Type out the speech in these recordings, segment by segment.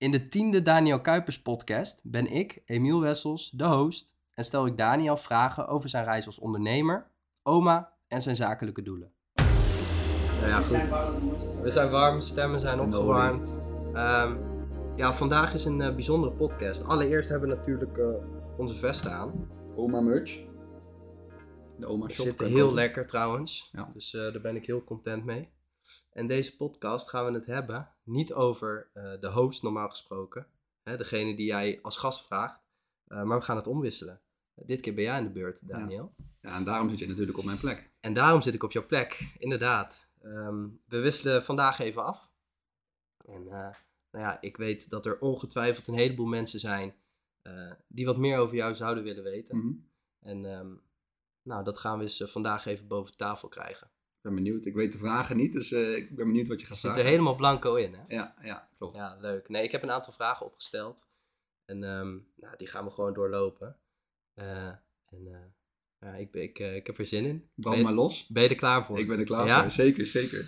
In de tiende Daniel Kuipers podcast ben ik, Emiel Wessels, de host en stel ik Daniel vragen over zijn reis als ondernemer, oma en zijn zakelijke doelen. Nou ja, goed. We zijn warm, stemmen zijn opgewarmd. Ehm, ja, vandaag is een eh, bijzondere podcast. Allereerst hebben we natuurlijk eh, onze vesten aan. Oma merch. De oma shop. zitten heel lekker trouwens. Ja. Dus eh, daar ben ik heel content mee. En deze podcast gaan we het hebben niet over eh, de host normaal gesproken. Hè, degene die jij als gast vraagt. eh, maar we gaan het omwisselen. dit keer ben jij in de beurt, Daniel. Ja, en daarom zit je natuurlijk op mijn plek. En daarom zit ik op jouw plek, inderdaad. Ehm, we wisselen vandaag even af. En eh, nou ja, ik weet dat er ongetwijfeld een heleboel mensen zijn die wat meer over jou zouden willen weten. Mhm. En ehm, nou, dat gaan we eens vandaag even boven tafel krijgen. Ik ben benieuwd. Ik weet de vragen niet, dus eh, ik ben benieuwd wat je gaat Je zit er helemaal blanco in, hè? Ja, ja, klopt. Ja, leuk. Nee, ik heb een aantal vragen opgesteld. En ehm, nou, die gaan we gewoon doorlopen. Eh, en eh, ja, ik, ik, ik heb er zin in. Brand maar los. ben je er klaar voor? Ik ben er klaar Ja? voor. Zeker, zeker.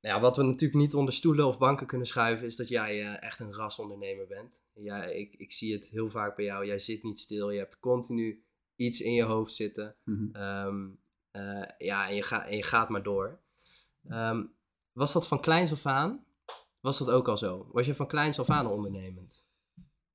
Nou Ja, wat we natuurlijk niet onder stoelen of banken kunnen schuiven, is dat jij echt een rasondernemer bent. Ja, ik, ik zie het heel vaak bij jou. Jij zit niet stil. Je hebt continu iets in je hoofd zitten. Ehm, eh, ja, en je, gaat je gaat maar door. Ehm, was dat van kleins af aan? Was dat ook al zo? Was je van kleins af aan ondernemend?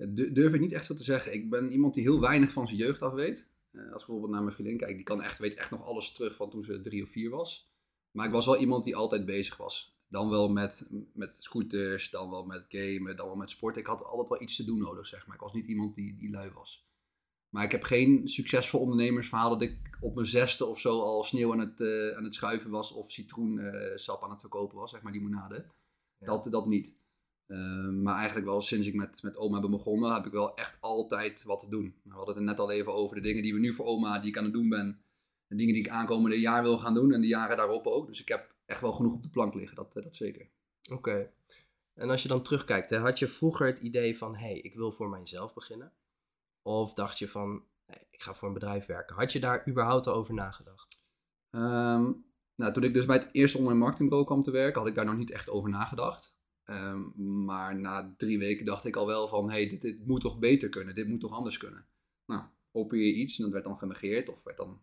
Durf ik niet echt zo te zeggen. Ik ben iemand die heel weinig van zijn jeugd af weet. Eh, als ik bijvoorbeeld naar mijn vriendin kijk, die kan echt, weet echt nog alles terug van toen ze drie of vier was. Maar ik was wel iemand die altijd bezig was. Dan wel met, met scooters, dan wel met gamen, dan wel met sport. Ik had altijd wel iets te doen nodig, zeg maar. Ik was niet iemand die, die lui was. Maar ik heb geen succesvol ondernemersverhaal dat ik op mijn zesde of zo al sneeuw aan het, eh, aan het schuiven was of citroensap aan het verkopen was, zeg maar, limonade. Ja. Dat, dat niet. Uh, maar eigenlijk wel sinds ik met, met oma ben begonnen, heb ik wel echt altijd wat te doen. We hadden het net al even over de dingen die we nu voor oma, die ik aan het doen ben. De dingen die ik aankomende jaar wil gaan doen en de jaren daarop ook. Dus ik heb echt wel genoeg op de plank liggen, dat, eh, dat zeker. Oké. En als je dan terugkijkt, hè, had je vroeger het idee van, hé, hey, ik wil voor mijzelf beginnen? Of dacht je van, ik ga voor een bedrijf werken? Had je daar überhaupt al over nagedacht? Ehm, nou, toen ik dus bij het eerste online marketingbureau kwam te werken, had ik daar nog niet echt over nagedacht. Ehm, maar na drie weken dacht ik al wel van, hé, hey, dit, moet toch beter kunnen, dit moet toch anders kunnen. Nou, probeer je iets en dat werd dan genegeerd of werd dan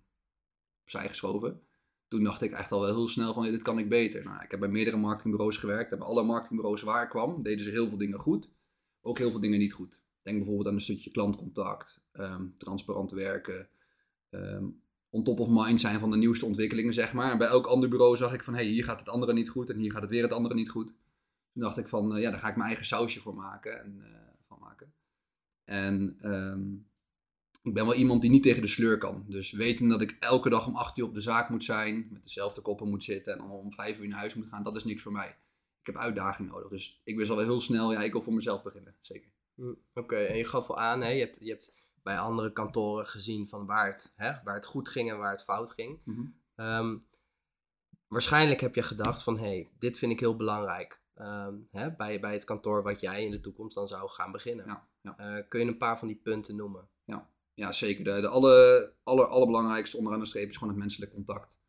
opzij geschoven. Toen dacht ik echt al wel heel snel van, dit kan ik beter. Nou, ik heb bij meerdere marketingbureaus gewerkt. En bij alle marketingbureaus waar ik kwam, deden ze heel veel dingen goed. Ook heel veel dingen niet goed. Denk bijvoorbeeld aan een stukje klantcontact, ehm, transparant werken, ehm, on top of mind zijn van de nieuwste ontwikkelingen, zeg maar. En bij elk ander bureau zag ik van, hé, hey, hier gaat het andere niet goed en hier gaat het weer het andere niet goed. Toen dacht ik van, eh, ja, daar ga ik mijn eigen sausje voor maken en, eh, van maken. En ehm, ik ben wel iemand die niet tegen de sleur kan. Dus weten dat ik elke dag om 8 uur op de zaak moet zijn, met dezelfde koppen moet zitten en om 5 uur naar huis moet gaan, dat is niks voor mij. Ik heb uitdaging nodig. Dus ik wist al heel snel, ja, ik wil voor mezelf beginnen. Zeker. Hm, Oké, en je gaf al aan, hè, je, hebt, je hebt bij andere kantoren gezien van waar het, hè, waar het goed ging en waar het fout ging. Mhm. Ehm, waarschijnlijk heb je gedacht van, hé, hey, dit vind ik heel belangrijk. Ehm, hè, bij, bij het kantoor wat jij in de toekomst dan zou gaan beginnen. Ja, ja. Eh, kun je een paar van die punten noemen? Ja, zeker. De, de alle, aller, allerbelangrijkste onderaan de streep is gewoon het menselijk contact.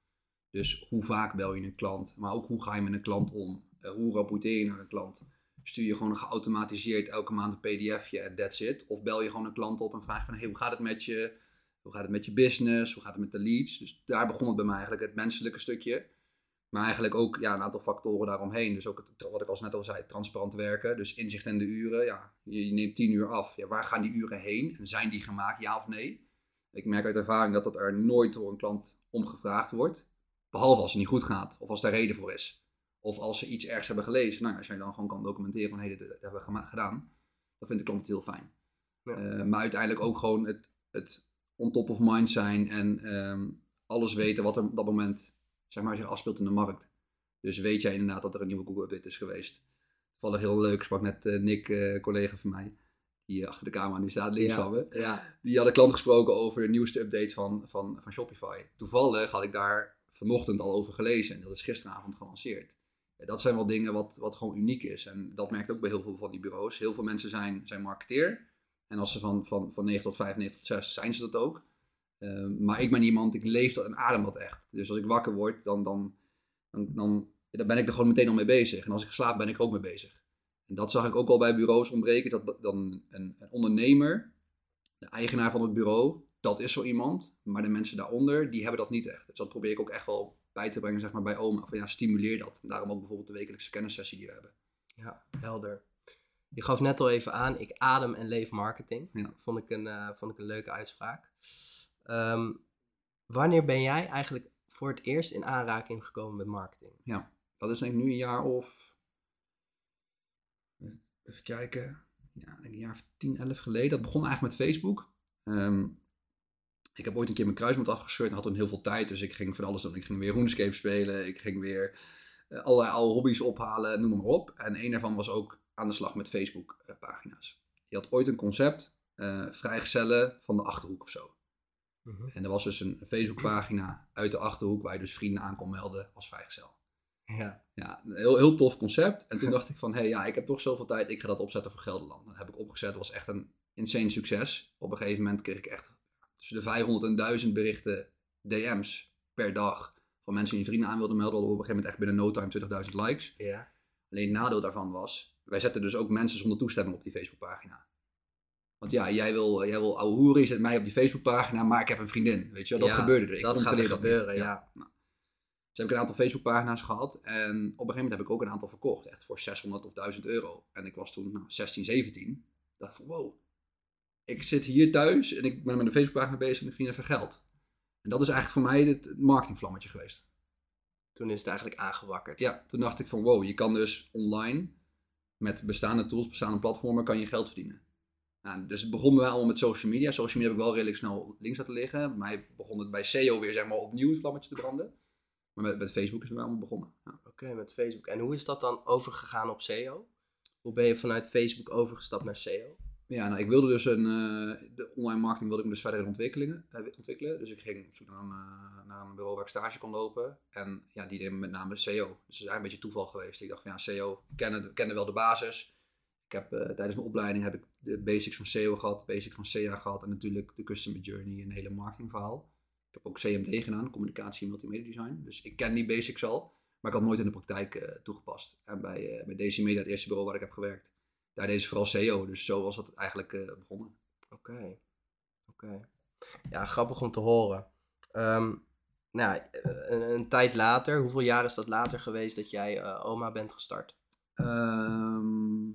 Dus hoe vaak bel je een klant, maar ook hoe ga je met een klant om? Eh, hoe rapporteer je naar een klant? Stuur je gewoon geautomatiseerd elke maand een pdfje en that's it? Of bel je gewoon een klant op en vraag van, hey, hoe gaat het met je? Hoe gaat het met je business? Hoe gaat het met de leads? Dus daar begon het bij mij eigenlijk, het menselijke stukje. Maar eigenlijk ook ja, een aantal factoren daaromheen. Dus ook wat ik al net al zei, transparant werken. Dus inzicht in de uren. Ja, je, je neemt tien uur af. Ja, waar gaan die uren heen? En zijn die gemaakt, ja of nee? Ik merk uit ervaring dat dat er nooit door een klant om gevraagd wordt. Behalve als het niet goed gaat. Of als daar reden voor is. Of als ze iets ergs hebben gelezen. Nou, als jij dan gewoon kan documenteren van hé, dit, dit hebben we gedaan. Dan vindt de klant het heel fijn. Ja. Eh, maar uiteindelijk ook gewoon het, het on top of mind zijn. En ehm, alles weten wat er op dat moment zeg maar, zich afspeelt in de markt. Dus weet jij inderdaad dat er een nieuwe Google update is geweest. Toevallig heel leuk, sprak net eh, Nick, eh, collega van mij, die achter de camera nu staat, links Ja. van me. Ja. Die had een klant gesproken over de nieuwste update van, van, van Shopify. Toevallig had ik daar vanochtend al over gelezen en dat is gisteravond gelanceerd. Ja, dat zijn wel dingen wat, wat gewoon uniek is. En dat merkt ook bij heel veel van die bureaus. Heel veel mensen zijn, zijn marketeer. En als ze van, van, van 9 tot 5, 9 tot 6 zijn ze dat ook. Ehm, maar ik ben iemand, ik leef dat en adem dat echt. Dus als ik wakker word, dan, dan, dan, dan, dan ben ik er gewoon meteen al mee bezig. En als ik slaap, ben ik ook mee bezig. En dat zag ik ook al bij bureaus ontbreken, dat dan een, een ondernemer, de eigenaar van het bureau, dat is zo iemand. Maar de mensen daaronder, die hebben dat niet echt. Dus dat probeer ik ook echt wel bij te brengen zeg maar, bij oma. Van ja, stimuleer dat. En daarom ook bijvoorbeeld de wekelijkse kennissessie die we hebben. Ja, helder. Je gaf net al even aan, ik adem en leef marketing. Ja. Vond, ik een, uh, vond ik een leuke uitspraak. Um, wanneer ben jij eigenlijk voor het eerst in aanraking gekomen met marketing? Ja, dat is denk ik nu een jaar of... Even kijken. Ja, denk een jaar of 10, 11 geleden. Dat begon eigenlijk met Facebook. Um, ik heb ooit een keer mijn kruisband afgescheurd en had toen heel veel tijd. Dus ik ging van alles doen. Ik ging weer RuneScape spelen. Ik ging weer uh, allerlei oude hobby's ophalen, noem maar op. En een daarvan was ook aan de slag met Facebook uh, pagina's. Je had ooit een concept, uh, vrijgezellen van de Achterhoek of zo. -hmm. En er was dus een Facebookpagina uit de Achterhoek waar je dus vrienden aan kon melden als vrijgezel. Ja. Ja, een heel, heel tof concept. En toen dacht ik van, hé, hey, ja, ik heb toch zoveel tijd, ik ga dat opzetten voor Gelderland. Dat heb ik opgezet, dat was echt een insane succes. Op een gegeven moment kreeg ik echt tussen de 500 en 1000 berichten, DM's per dag. Van mensen die vrienden aan wilden melden. Op een gegeven moment echt binnen no time 20.000 likes. Ja. Alleen het nadeel daarvan was, wij zetten dus ook mensen zonder toestemming op die Facebookpagina. Want ja, jij wil, jij wil ouwe hoeren, je zet mij op die Facebookpagina, maar ik heb een vriendin. Weet je wel, dat Ja, gebeurde er. Ik dat gaat er dat gebeuren, ja. Nou. Dus heb ik een aantal Facebookpagina's gehad en op een gegeven moment heb ik ook een aantal verkocht. Echt voor 600 of 1000 euro. En ik was toen nou, 16, 17. Ik dacht van wow, ik zit hier thuis en ik ben met een Facebookpagina bezig en ik verdien even geld. En dat is eigenlijk voor mij het marketingvlammetje geweest. Toen is het eigenlijk aangewakkerd. Ja, toen dacht ik van wow, je kan dus online met bestaande tools, bestaande platformen, kan je geld verdienen. Nou, dus het begon bij mij allemaal met social media. Social media heb ik wel redelijk snel links laten liggen. Bij mij begon het bij SEO weer zeg maar opnieuw het vlammetje te branden. Maar met, met Facebook is het bij allemaal begonnen. Ja. Oké, met Facebook. En hoe is dat dan overgegaan op SEO? Hoe ben je vanuit Facebook overgestapt naar SEO? Ja, nou, ik wilde dus een, eh, de online marketing wilde ik dus verder ontwikkelen, eh, ontwikkelen. Dus ik ging op zoek naar een, eh, naar een bureau waar ik stage kon lopen. En ja, die deed met name SEO. Dus het is eigenlijk een beetje toeval geweest. Ik dacht van ja, SEO, ik kende, wel de basis. Ik heb tijdens mijn opleiding heb ik de basics van SEO gehad, basics van SEA gehad en natuurlijk de customer journey en een hele marketingverhaal. Ik heb ook CMD gedaan, communicatie en multimedia design. Dus ik ken die basics al, maar ik had nooit in de praktijk toegepast. En bij, bij DC Media, het eerste bureau waar ik heb gewerkt, daar deed ze vooral SEO. Dus zo was dat eigenlijk eh, begonnen. Oké. Oké. Ja, grappig om te horen. Ehm, nou, ja, een, een tijd later, hoeveel jaar is dat later geweest dat jij eh, oma bent gestart? Ehm,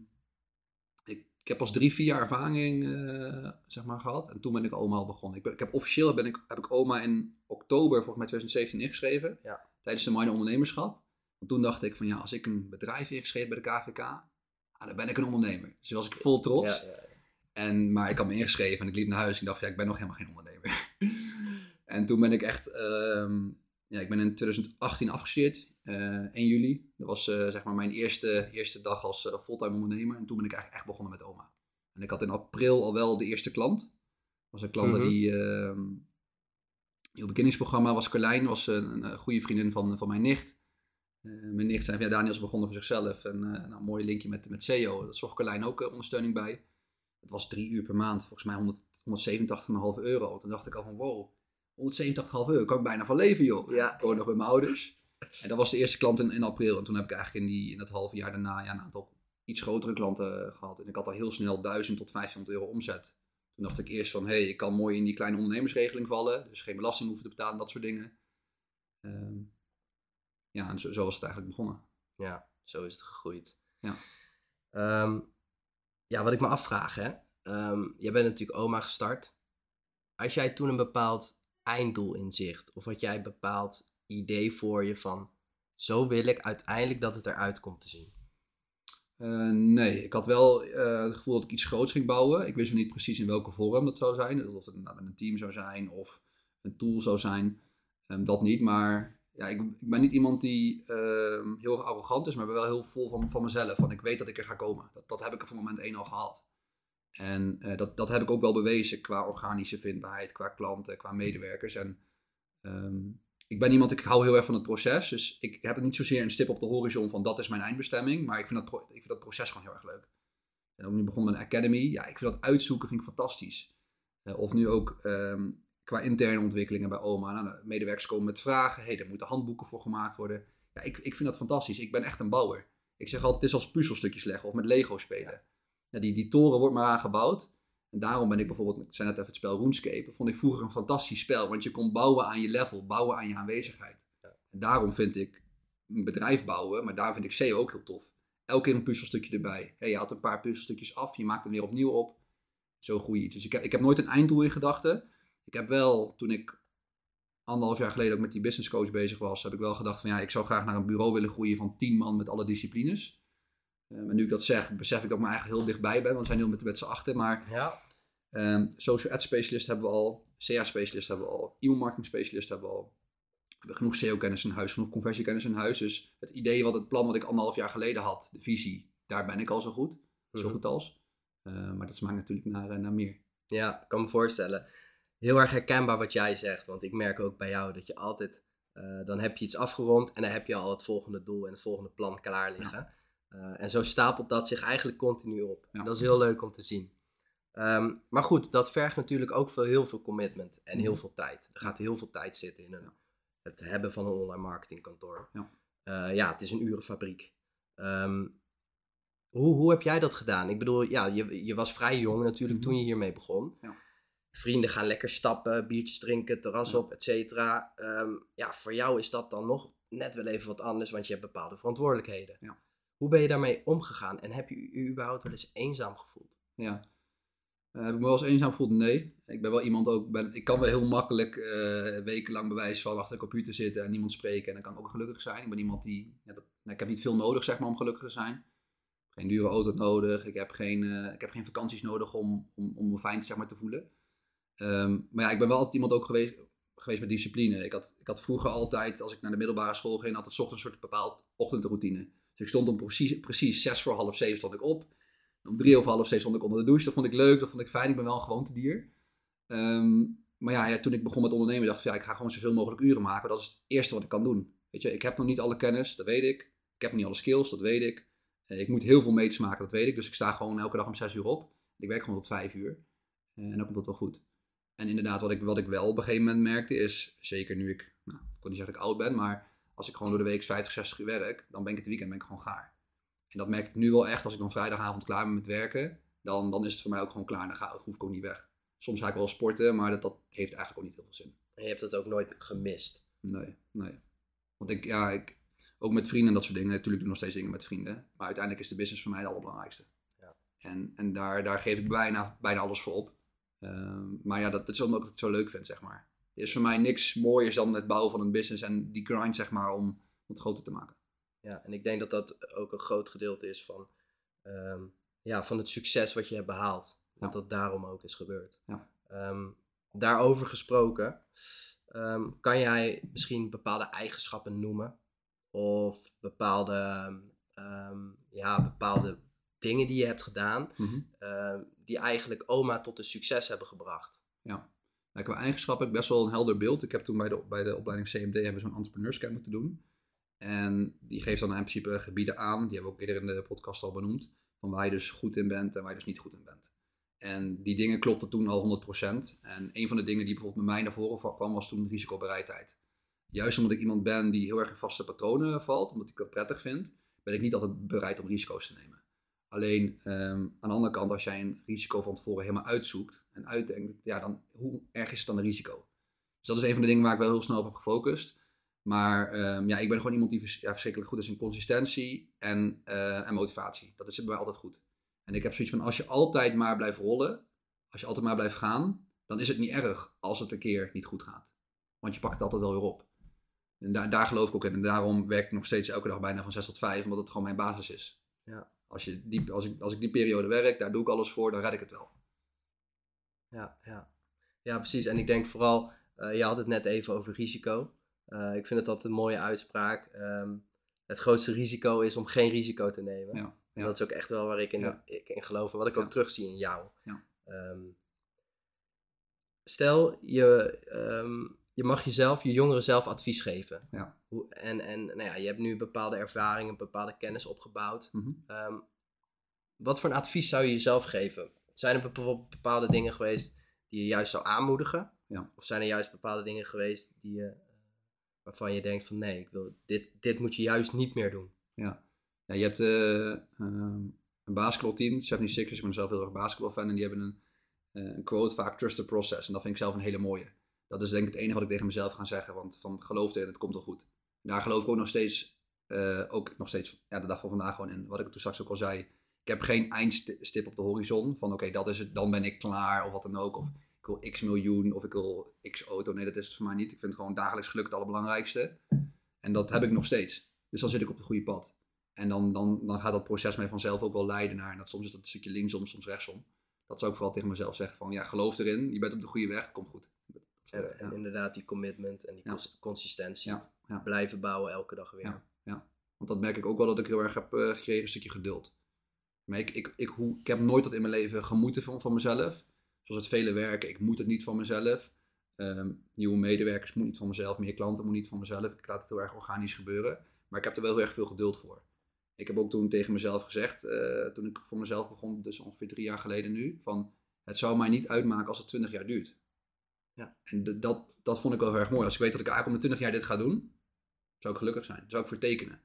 ik, ik heb pas drie, vier jaar ervaring eh, zeg maar, gehad. En toen ben ik oma al begonnen. Ik, ben, ik heb officieel ben ik, heb ik oma in oktober volgens mij 2017 ingeschreven. Ja. Tijdens de minor ondernemerschap. Want toen dacht ik van ja, als ik een bedrijf ingeschreven bij de KVK, ah, dan ben ik een ondernemer. Dus was ik vol trots. Ja, ja. En, maar ik had me ingeschreven en ik liep naar huis en ik dacht, ja, ik ben nog helemaal geen ondernemer. en toen ben ik echt, ehm, ja, ik ben in 2018 afgestudeerd, eh 1 juli. Dat was eh, zeg maar mijn eerste, eerste dag als eh, fulltime ondernemer. En toen ben ik eigenlijk echt begonnen met oma. En ik had in april al wel de eerste klant. Dat was een klant Mhm. die, ehm die op het kindingsprogramma was Carlijn, was een, een goede vriendin van, van mijn nicht. Eh, mijn nicht zei van, ja, Daniel is begonnen voor zichzelf. En eh, nou, een mooi linkje met, met SEO. Daar zorgt Carlijn ook eh, ondersteuning bij. Het was drie uur per maand, volgens mij 100, 187,5 euro. Toen dacht ik al van, wow, 187,5 euro, kan ik bijna van leven, joh. Ja. Ik woon nog bij mijn ouders. En dat was de eerste klant in, in april. En toen heb ik eigenlijk in, die, in dat halve jaar daarna ja, een aantal iets grotere klanten eh, gehad. En ik had al heel snel 1000 tot 1500 euro omzet. Toen dacht ik eerst van, hé, hey, ik kan mooi in die kleine ondernemersregeling vallen. Dus geen belasting hoeven te betalen, dat soort dingen. Ehm, ja, en zo, zo was het eigenlijk begonnen. Ja, zo is het gegroeid. Ja. Ehm, ja, wat ik me afvraag, hè. Ehm, jij bent natuurlijk oma gestart. Had jij toen een bepaald einddoel in zicht? Of had jij een bepaald idee voor je van... Zo wil ik uiteindelijk dat het eruit komt te zien. Eh, nee, ik had wel eh, het gevoel dat ik iets groots ging bouwen. Ik wist nog niet precies in welke vorm dat zou zijn. Of het nou een team zou zijn of een tool zou zijn. Ehm, dat niet, maar ja, ik, ik ben niet iemand die ehm, heel arrogant is, maar wel heel vol van, van mezelf. Van ik weet dat ik er ga komen. Dat, dat heb ik er voor moment één al gehad. En eh, dat, dat heb ik ook wel bewezen qua organische vindbaarheid, qua klanten, qua medewerkers. En ehm, ik ben iemand, ik hou heel erg van het proces. Dus ik heb het niet zozeer een stip op de horizon van dat is mijn eindbestemming. Maar ik vind dat, ik vind dat proces gewoon heel erg leuk. En ook nu begonnen met een academy. Ja, ik vind dat uitzoeken vind ik fantastisch. Eh, of nu ook ehm, qua interne ontwikkelingen bij oma. Nou, de medewerkers komen met vragen. hey, er moeten handboeken voor gemaakt worden. Ja, ik, ik vind dat fantastisch. Ik ben echt een bouwer. Ik zeg altijd, het is als puzzelstukjes leggen of met Lego spelen. Ja. die, die toren wordt maar aangebouwd. En daarom ben ik bijvoorbeeld, ik zei net even het spel RuneScape, vond ik vroeger een fantastisch spel. Want je kon bouwen aan je level, bouwen aan je aanwezigheid. En daarom vind ik een bedrijf bouwen, maar daar vind ik SEO ook heel tof. Elke keer een puzzelstukje erbij. Hey, je haalt een paar puzzelstukjes af, je maakt hem weer opnieuw op. Zo groei Dus ik heb, ik heb nooit een einddoel in gedachten. Ik heb wel, toen ik anderhalf jaar geleden ook met die business coach bezig was, heb ik wel gedacht van ja, ik zou graag naar een bureau willen groeien van tien man met alle disciplines. Um, en nu ik dat zeg, besef ik dat ik me eigenlijk heel dichtbij ben, want we zijn heel met, met z'n achter. Maar ja. um, social ad specialist hebben we al, CA specialist hebben we al, e-mail marketing specialist hebben we al. We hebben genoeg SEO-kennis in huis, genoeg conversiekennis in huis. Dus het idee, wat het plan wat ik anderhalf jaar geleden had, de visie, daar ben ik al zo goed. Zo mhm. goed als. Uh, maar dat smaakt natuurlijk naar, eh, naar meer. Ja, ik kan me voorstellen heel erg herkenbaar wat jij zegt. Want ik merk ook bij jou dat je altijd, uh, dan heb je iets afgerond en dan heb je al het volgende doel en het volgende plan klaar liggen. Uh, en zo stapelt dat zich eigenlijk continu op. Dat is heel leuk om te zien. Um, maar goed, dat vergt natuurlijk ook veel, heel veel commitment en heel mhm. veel tijd. Er gaat heel veel tijd zitten in een, het hebben van een online marketingkantoor. Ja, uh, ja het is een urenfabriek. Um, hoe, hoe heb jij dat gedaan? Ik bedoel, ja, je, je was vrij jong natuurlijk mhm. toen je hiermee begon. Ja vrienden gaan lekker stappen, biertjes drinken, terras op, et cetera. Ehm, ja, voor jou is dat dan nog net wel even wat anders, want je hebt bepaalde verantwoordelijkheden. Ja. Hoe ben je daarmee omgegaan en heb je je überhaupt wel eens eenzaam gevoeld? Ja, uh, heb ik me wel eens eenzaam gevoeld? Nee. Ik ben wel iemand ook, ben, ik kan wel heel makkelijk uh, wekenlang bewijs van achter de computer zitten en niemand spreken en dan kan ik ook gelukkig zijn. Ik ben iemand die, ja, dat, nou, ik heb niet veel nodig zeg maar om gelukkig te zijn. Geen dure auto nodig, ik heb geen, uh, ik heb geen vakanties nodig om, om, om me fijn zeg maar, te voelen. Ehm, maar ja, ik ben wel altijd iemand ook geweest, geweest met discipline. Ik had, ik had vroeger altijd, als ik naar de middelbare school ging, altijd ochtends een soort bepaald ochtendroutine. Dus ik stond om precies, precies zes voor half zeven stond ik op. Om drie over half zeven stond ik onder de douche. Dat vond ik leuk, dat vond ik fijn. Ik ben wel een gewoontedier. Um, maar ja, ja, toen ik begon met ondernemen, dacht ik, ja, ik ga gewoon zoveel mogelijk uren maken. Dat is het eerste wat ik kan doen. Weet je, ik heb nog niet alle kennis, dat weet ik. Ik heb nog niet alle skills, dat weet ik. Eh, ik moet heel veel meters maken, dat weet ik. Dus ik sta gewoon elke dag om zes uur op. Ik werk gewoon tot vijf uur. Eh, en dan komt dat wel goed. En inderdaad, wat ik, wat ik wel op een gegeven moment merkte is, zeker nu ik, nou, ik wil niet zeggen dat ik oud ben, maar als ik gewoon door de week 50, 60 uur werk, dan ben ik het weekend ben ik gewoon gaar. En dat merk ik nu wel echt, als ik dan vrijdagavond klaar ben met werken, dan, dan is het voor mij ook gewoon klaar, dan, ga, dan hoef ik ook niet weg. Soms ga ik wel sporten, maar dat, dat heeft eigenlijk ook niet heel veel zin. En je hebt dat ook nooit gemist? Nee, nee. Want ik, ja, ik, ook met vrienden en dat soort dingen, natuurlijk doe ik nog steeds dingen met vrienden, maar uiteindelijk is de business voor mij het allerbelangrijkste. Ja. En, en daar, daar geef ik bijna, bijna alles voor op. Ehm, maar ja, dat, dat is omdat ik het zo leuk vind, zeg maar. Er is voor mij niks mooiers dan het bouwen van een business en die grind, zeg maar, om, het groter te maken. Ja, en ik denk dat dat ook een groot gedeelte is van, ehm, ja, van het succes wat je hebt behaald. Dat dat daarom ook is gebeurd. Ja. Ehm, daarover gesproken, kan jij misschien bepaalde eigenschappen noemen? Of bepaalde, ja, bepaalde dingen die je hebt gedaan, mhm. ehm, die eigenlijk oma tot een succes hebben gebracht. Ja, nou, qua eigenschap heb ik best wel een helder beeld. Ik heb toen bij de, bij de opleiding CMD hebben we zo'n entrepreneurscamp moeten doen. En die geeft dan in principe gebieden aan, die hebben we ook eerder in de podcast al benoemd, van waar je dus goed in bent en waar je dus niet goed in bent. En die dingen klopten toen al 100%. En een van de dingen die bijvoorbeeld bij mij naar voren kwam, was toen risicobereidheid. Juist omdat ik iemand ben die heel erg in vaste patronen valt, omdat ik dat prettig vind, ben ik niet altijd bereid om risico's te nemen. Alleen ehm, aan de andere kant, als jij een risico van tevoren helemaal uitzoekt en uitdenkt, ja, dan hoe erg is het dan een risico? Dus dat is een van de dingen waar ik wel heel snel op heb gefocust. Maar ehm, ja, ik ben gewoon iemand die ja, verschrikkelijk goed is in consistentie en, uh, en motivatie. Dat is bij mij altijd goed. En ik heb zoiets van, als je altijd maar blijft rollen, als je altijd maar blijft gaan, dan is het niet erg als het een keer niet goed gaat. Want je pakt het altijd wel weer op. En daar geloof ik ook in. En daarom werk ik nog steeds elke dag bijna van 6 tot 5, omdat het gewoon mijn basis is. Ja. Als, je die, als, ik, als ik die periode werk, daar doe ik alles voor, dan red ik het wel. Ja, ja. ja precies. En ik denk vooral, uh, je had het net even over risico. Uh, ik vind het altijd een mooie uitspraak. Um, het grootste risico is om geen risico te nemen. Ja, En dat is ook echt wel waar ik in, ik in geloof en wat ik ook terugzie in jou. Um, stel, je, um, je mag jezelf, je jongeren zelf advies geven. Ja. En en nou ja, je hebt nu bepaalde ervaringen, bepaalde kennis opgebouwd. Mhm. Ehm, wat voor een advies zou je jezelf geven? Zijn er bijvoorbeeld bepaalde dingen geweest die je juist zou aanmoedigen? Ja. Of zijn er juist bepaalde dingen geweest die je, waarvan je denkt van nee, ik wil, dit, dit moet je juist niet meer doen? Ja. Ja, je hebt eh, ehm, een basketbalteam, 76ers, ik ben zelf heel erg basketbalfan en die hebben een, eh, een quote vaak trust the process. En dat vind ik zelf een hele mooie. Dat is denk ik het enige wat ik tegen mezelf ga zeggen, want van geloof erin, het komt wel goed. Daar geloof ik ook nog steeds, eh, ook nog steeds ja, de dag van vandaag gewoon in. Wat ik toen straks ook al zei, ik heb geen eindstip op de horizon van oké, dat is het, dan ben ik klaar of wat dan ook. Of ik wil x miljoen of ik wil x auto. Nee, dat is het voor mij niet. Ik vind gewoon dagelijks geluk het allerbelangrijkste. En dat heb ik nog steeds. Dus dan zit ik op het goede pad. En dan, dan, dan gaat dat proces mij vanzelf ook wel leiden naar. En dat soms is dat een stukje linksom, soms rechtsom. Dat zou ik vooral tegen mezelf zeggen van ja, geloof erin. Je bent op de goede weg, komt goed. En, en inderdaad die commitment en die cons- consistentie. Blijven bouwen elke dag weer. Ja, ja. Want dat merk ik ook wel dat ik heel erg heb eh, gekregen, een stukje geduld. Maar ik, ik, ik, hoe, ik heb nooit dat in mijn leven gemoeten van, van mezelf. Zoals het vele werken, ik moet het niet van mezelf. Ehm, nieuwe medewerkers moet niet van mezelf, meer klanten moet niet van mezelf. Ik laat het heel erg organisch gebeuren. Maar ik heb er wel heel erg veel geduld voor. Ik heb ook toen tegen mezelf gezegd, eh, toen ik voor mezelf begon, dus ongeveer drie jaar geleden nu, van het zou mij niet uitmaken als het twintig jaar duurt. Ja. En dat, dat vond ik wel heel erg mooi. Als ik weet dat ik eigenlijk om de twintig jaar dit ga doen, zou ik gelukkig zijn. Zou ik voor tekenen.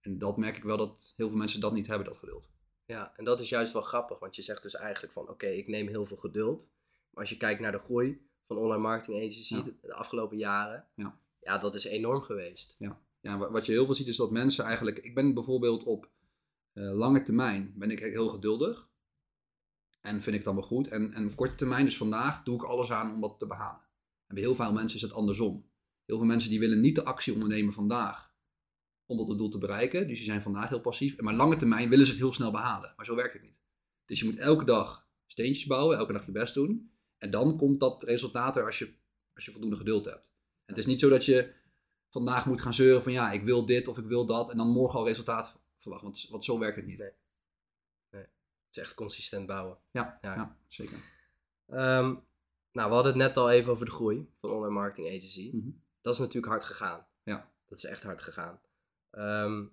En dat merk ik wel dat heel veel mensen dat niet hebben, dat geduld. Ja, en dat is juist wel grappig, want je zegt dus eigenlijk van oké, ik neem heel veel geduld. Maar als je kijkt naar de groei van online marketing agency Ja. de, afgelopen jaren, Ja. ja, dat is enorm geweest. Ja, wa- wat je heel veel ziet is dat mensen eigenlijk... Ik ben bijvoorbeeld op eh, lange termijn ben ik heel geduldig. En vind ik dan wel goed. En, en korte termijn, dus vandaag, doe ik alles aan om dat te behalen. En bij heel veel mensen is het andersom. Heel veel mensen die willen niet de actie ondernemen vandaag om dat doel te bereiken. Dus die zijn vandaag heel passief. Maar lange termijn willen ze het heel snel behalen. Maar zo werkt het niet. Dus je moet elke dag steentjes bouwen, elke dag je best doen. En dan komt dat resultaat er als je, als je voldoende geduld hebt. En het is niet zo dat je vandaag moet gaan zeuren van ja, ik wil dit of ik wil dat. En dan morgen al resultaat verwachten. Want, want zo werkt het niet. Is echt consistent bouwen. Ja, Ja. ja. zeker. Ehm, nou, we hadden het net al even over de groei van online marketing agency. Mhm. Dat is natuurlijk hard gegaan. Ja. Dat is echt hard gegaan. Ehm,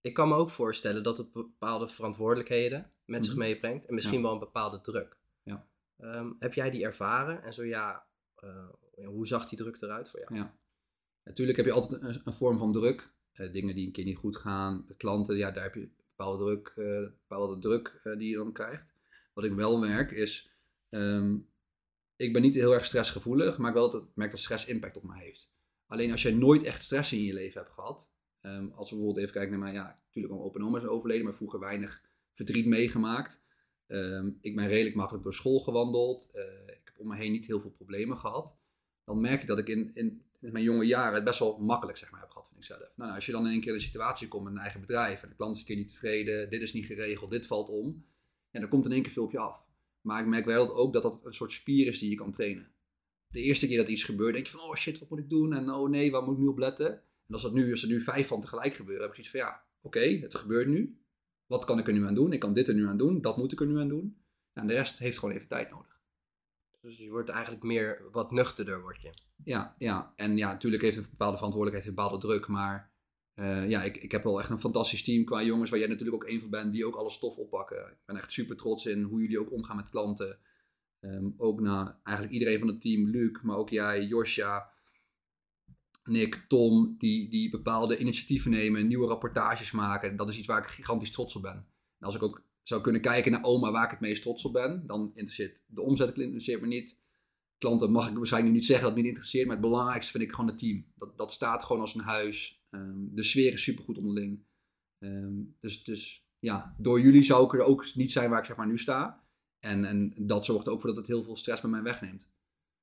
ik kan me ook voorstellen dat het bepaalde verantwoordelijkheden met zich Mhm. meebrengt. En misschien Ja. wel een bepaalde druk. Ja. Ehm, heb jij die ervaren? En zo ja, eh, hoe zag die druk eruit voor jou? Ja. Natuurlijk heb je altijd een, een vorm van druk. Eh, dingen die een keer niet goed gaan. Klanten, ja, daar heb je bepaalde druk, eh, bepaalde druk eh, die je dan krijgt. Wat ik wel merk is, ehm, ik ben niet heel erg stressgevoelig, maar ik wel dat merk dat stress impact op me heeft. Alleen als jij nooit echt stress in je leven hebt gehad, ehm, als we bijvoorbeeld even kijken naar mijn, ja, natuurlijk al open oma is overleden, maar vroeger weinig verdriet meegemaakt. Ehm, ik ben redelijk makkelijk door school gewandeld. Eh, ik heb om me heen niet heel veel problemen gehad. Dan merk ik dat ik in, in, in mijn jonge jaren het best wel makkelijk zeg maar, heb gehad, vind ik zelf. Nou, nou, als je dan in een keer in een situatie komt met een eigen bedrijf en de klant is een keer niet tevreden, dit is niet geregeld, dit valt om, ja, dan komt in één keer veel op je af. Maar ik merk wel ook dat dat een soort spier is die je kan trainen. De eerste keer dat iets gebeurt, denk je van, oh shit, wat moet ik doen? En oh nee, waar moet ik nu op letten? En als, dat nu, als er nu vijf van tegelijk gebeuren, heb ik zoiets van, ja, oké, het gebeurt nu. Wat kan ik er nu aan doen? Ik kan dit er nu aan doen, dat moet ik er nu aan doen. En de rest heeft gewoon even tijd nodig. Dus je wordt eigenlijk meer wat nuchterder, word je. Ja, ja, en ja, natuurlijk heeft een bepaalde verantwoordelijkheid, een bepaalde druk, maar eh, ja, ik, ik heb wel echt een fantastisch team qua jongens, waar jij natuurlijk ook een van bent, die ook alle stof oppakken. Ik ben echt super trots in hoe jullie ook omgaan met klanten. Ehm, ook naar eigenlijk iedereen van het team, Luc, maar ook jij, Josja, Nick, Tom, die, die bepaalde initiatieven nemen, nieuwe rapportages maken. Dat is iets waar ik gigantisch trots op ben. En als ik ook zou kunnen kijken naar oma waar ik het meest trots op ben, dan interesseert de omzet interesseert me niet. Klanten mag ik waarschijnlijk niet zeggen dat het me niet interesseert, maar het belangrijkste vind ik gewoon het team. Dat, dat staat gewoon als een huis. Ehm, de sfeer is supergoed onderling. Ehm, dus, dus ja, door jullie zou ik er ook niet zijn waar ik zeg maar nu sta. En, en dat zorgt ook voor dat het heel veel stress bij mij wegneemt.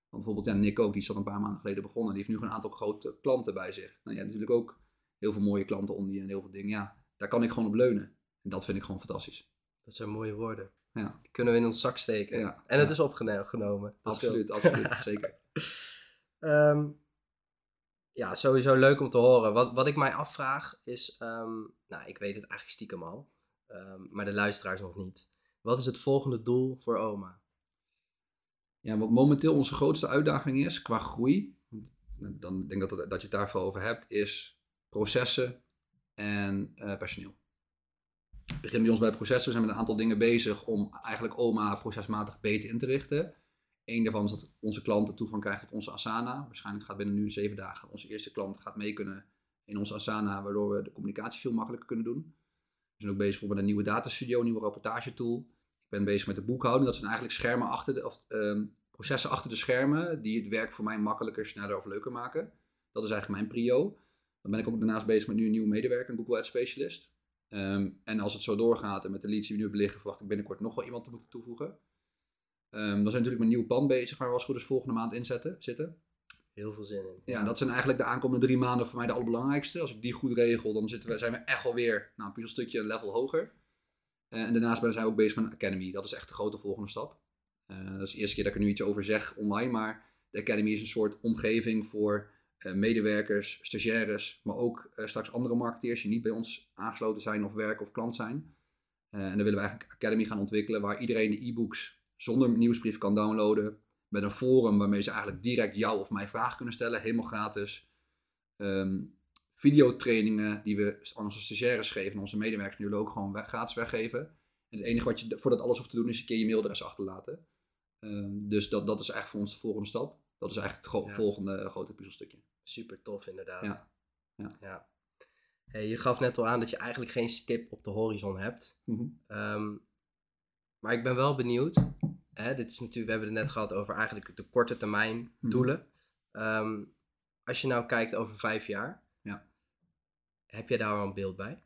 Want bijvoorbeeld ja, Nick ook, die is al een paar maanden geleden begonnen. Die heeft nu een aantal grote klanten bij zich. Nou ja, natuurlijk ook heel veel mooie klanten onder je en heel veel dingen. Ja, daar kan ik gewoon op leunen. En dat vind ik gewoon fantastisch. Dat zijn mooie woorden. Ja, Die kunnen we in ons zak steken. ja En het is opgenomen. Absoluut, absoluut, zeker. Ehm, ja, sowieso leuk om te horen. Wat, wat ik mij afvraag is, ehm, nou, ik weet het eigenlijk stiekem al, ehm, maar de luisteraars nog niet. Wat is het volgende doel voor oma? Ja, wat momenteel onze grootste uitdaging is qua groei, dan denk ik dat, dat je het daarvoor over hebt, is processen en eh, personeel. Het begint bij ons bij processen. We zijn met een aantal dingen bezig om eigenlijk OMA procesmatig beter in te richten. Eén daarvan is dat onze klanten toegang krijgen tot onze Asana. Waarschijnlijk gaat binnen nu zeven dagen onze eerste klant gaat mee kunnen in onze Asana, waardoor we de communicatie veel makkelijker kunnen doen. We zijn ook bezig met een nieuwe datastudio, een nieuwe rapportagetool. Ik ben bezig met de boekhouding. Dat zijn eigenlijk schermen achter of, ehm, processen achter de schermen die het werk voor mij makkelijker, sneller of leuker maken. Dat is eigenlijk mijn prio. Dan ben ik ook daarnaast bezig met nu een nieuwe medewerker, een Google Ads Specialist. Ehm, en als het zo doorgaat en met de leads die we nu hebben liggen, verwacht ik binnenkort nog wel iemand te moeten toevoegen. Um, dan zijn we natuurlijk met een nieuw pand bezig, waar we als goed is volgende maand in zetten, zitten. Heel veel zin in. Ja, dat zijn eigenlijk de aankomende drie maanden voor mij de allerbelangrijkste. Als ik die goed regel, dan zitten we, zijn we echt alweer nou, een puzzelstukje een level hoger. Uh, en daarnaast zijn we ook bezig met een academy. Dat is echt de grote volgende stap. Uh, dat is de eerste keer dat ik er nu iets over zeg online, maar de academy is een soort omgeving voor medewerkers, stagiaires, maar ook straks andere marketeers die niet bij ons aangesloten zijn of werken of klant zijn. en dan willen we eigenlijk een academy gaan ontwikkelen waar iedereen de e-books zonder nieuwsbrief kan downloaden met een forum waarmee ze eigenlijk direct jou of mij vragen kunnen stellen, helemaal gratis. Um, videotrainingen die we aan onze stagiaires geven onze medewerkers nu ook gewoon gratis weggeven. En het enige wat je voordat alles hoeft te doen is een keer je mailadres achterlaten. Um, dus dat, dat is eigenlijk voor ons de volgende stap. Dat is eigenlijk het ja. volgende grote puzzelstukje. Super tof inderdaad. Ja. ja. ja. Hey, je gaf net al aan dat je eigenlijk geen stip op de horizon hebt. Mm -hmm. um, maar ik ben wel benieuwd hè, dit is natuurlijk, we hebben het net gehad over eigenlijk de korte termijn Mhm. doelen. Ehm, als je nou kijkt over vijf jaar, Ja. heb je daar al een beeld bij?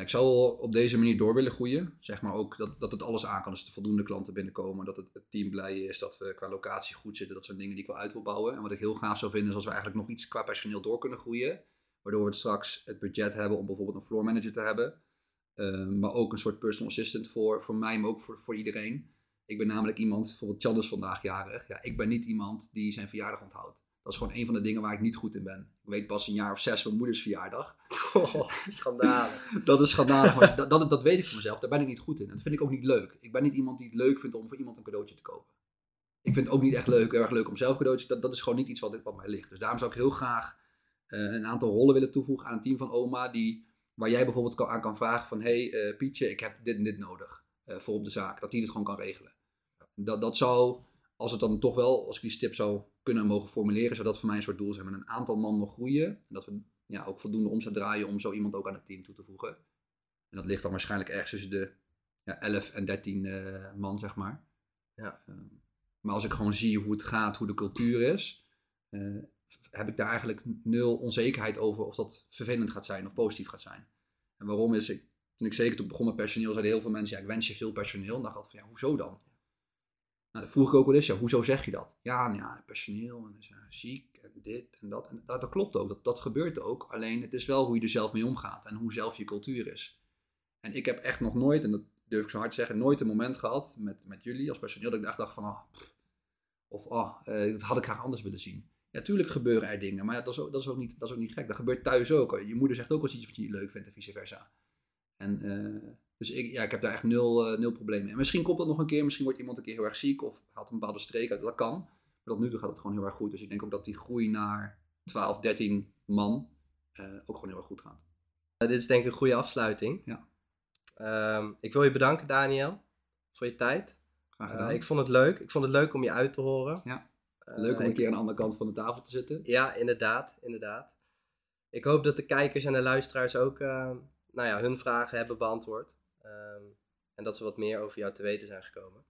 Ik zou op deze manier door willen groeien. Zeg maar ook dat, dat het alles aan kan. Dus er voldoende klanten binnenkomen. Dat het, team blij is. Dat we qua locatie goed zitten. Dat zijn dingen die ik wel uit wil bouwen. En wat ik heel gaaf zou vinden is als we eigenlijk nog iets qua personeel door kunnen groeien. Waardoor we straks het budget hebben om bijvoorbeeld een floor manager te hebben. Ehm, maar ook een soort personal assistant voor, voor mij, maar ook voor, voor iedereen. Ik ben namelijk iemand, bijvoorbeeld Chan is vandaag jarig. Ja, ik ben niet iemand die zijn verjaardag onthoudt. Dat is gewoon een van de dingen waar ik niet goed in ben. Ik weet pas een jaar of zes van moeders verjaardag. Oh, schandalig. Dat is schandalig. maar dat, dat, dat weet ik van mezelf. Daar ben ik niet goed in. En dat vind ik ook niet leuk. Ik ben niet iemand die het leuk vindt om voor iemand een cadeautje te kopen. Ik vind het ook niet echt leuk, erg leuk om zelf cadeautjes. Dat, dat is gewoon niet iets wat, wat mij ligt. Dus daarom zou ik heel graag eh, een aantal rollen willen toevoegen aan een team van oma. Die, waar jij bijvoorbeeld kan, aan kan vragen van... Hé hey, uh, Pietje, ik heb dit en dit nodig uh, voor op de zaak. Dat die het gewoon kan regelen. Dat, dat zou, als het dan toch wel, als ik die stip zou kunnen en mogen formuleren, zou dat voor mij een soort doel zijn. Met een aantal man nog groeien. En dat we ja, ook voldoende omzet draaien om zo iemand ook aan het team toe te voegen. En dat ligt dan waarschijnlijk ergens tussen de ja, 11 en 13 uh, man, zeg maar. Ja. Uh, maar als ik gewoon zie hoe het gaat, hoe de cultuur is, uh, heb ik daar eigenlijk nul onzekerheid over of dat vervelend gaat zijn of positief gaat zijn. En waarom is ik, toen ik zeker toen begon met personeel, zeiden heel veel mensen, ja, ik wens je veel personeel. En dan dacht ik van, ja, hoezo dan? Nou, dan vroeg ik ook wel eens, ja, hoezo zeg je dat? Ja, nou ja, personeel en ja, ziek en dit en dat. En dat, dat klopt ook, dat, dat gebeurt ook. Alleen het is wel hoe je er zelf mee omgaat en hoe zelf je cultuur is. En ik heb echt nog nooit, en dat durf ik zo hard te zeggen, nooit een moment gehad met, met jullie als personeel dat ik dacht van, pff, of oh, dat had ik graag anders willen zien. Ja, tuurlijk gebeuren er dingen, maar ja, dat, is ook, dat, is ook niet, dat is ook niet gek. Dat gebeurt thuis ook. Je moeder zegt ook eens iets wat je niet leuk vindt en vice versa. En uh, dus ik, ja, ik heb daar echt nul, uh, nul problemen mee. En misschien komt dat nog een keer, misschien wordt iemand een keer heel erg ziek of haalt een bepaalde streek uit. Dat kan. Maar tot nu toe gaat het gewoon heel erg goed. Dus ik denk ook dat die groei naar 12, 13 man uh, ook gewoon heel erg goed gaat. dit is denk ik een goede afsluiting. Ja. Um, ik wil je bedanken, Daniel, voor je tijd. Graag gedaan. ik vond het leuk. Ik vond het leuk om je uit te horen. Ja. Leuk om een keer aan de andere kant van de tafel te zitten. Ja, inderdaad, inderdaad. Ik hoop dat de kijkers en de luisteraars ook nou ja, hun vragen hebben beantwoord. Um, en dat ze wat meer over jou te weten zijn gekomen.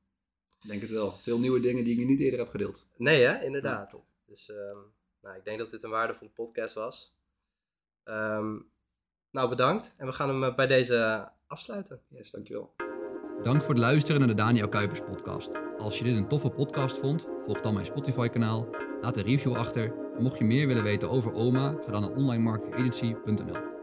Ik denk het wel. Veel nieuwe dingen die ik niet eerder heb gedeeld. Nee, hè? Inderdaad. Ja, dus um, nou, ik denk dat dit een waardevolle podcast was. Um, nou, bedankt. En we gaan hem bij deze afsluiten. Yes, dankjewel. Dank voor het luisteren naar de Daniel Kuipers podcast. Als je dit een toffe podcast vond, volg dan mijn Spotify kanaal, laat een review achter. En mocht je meer willen weten over OMA, ga dan naar onlinemarketingagency.nl.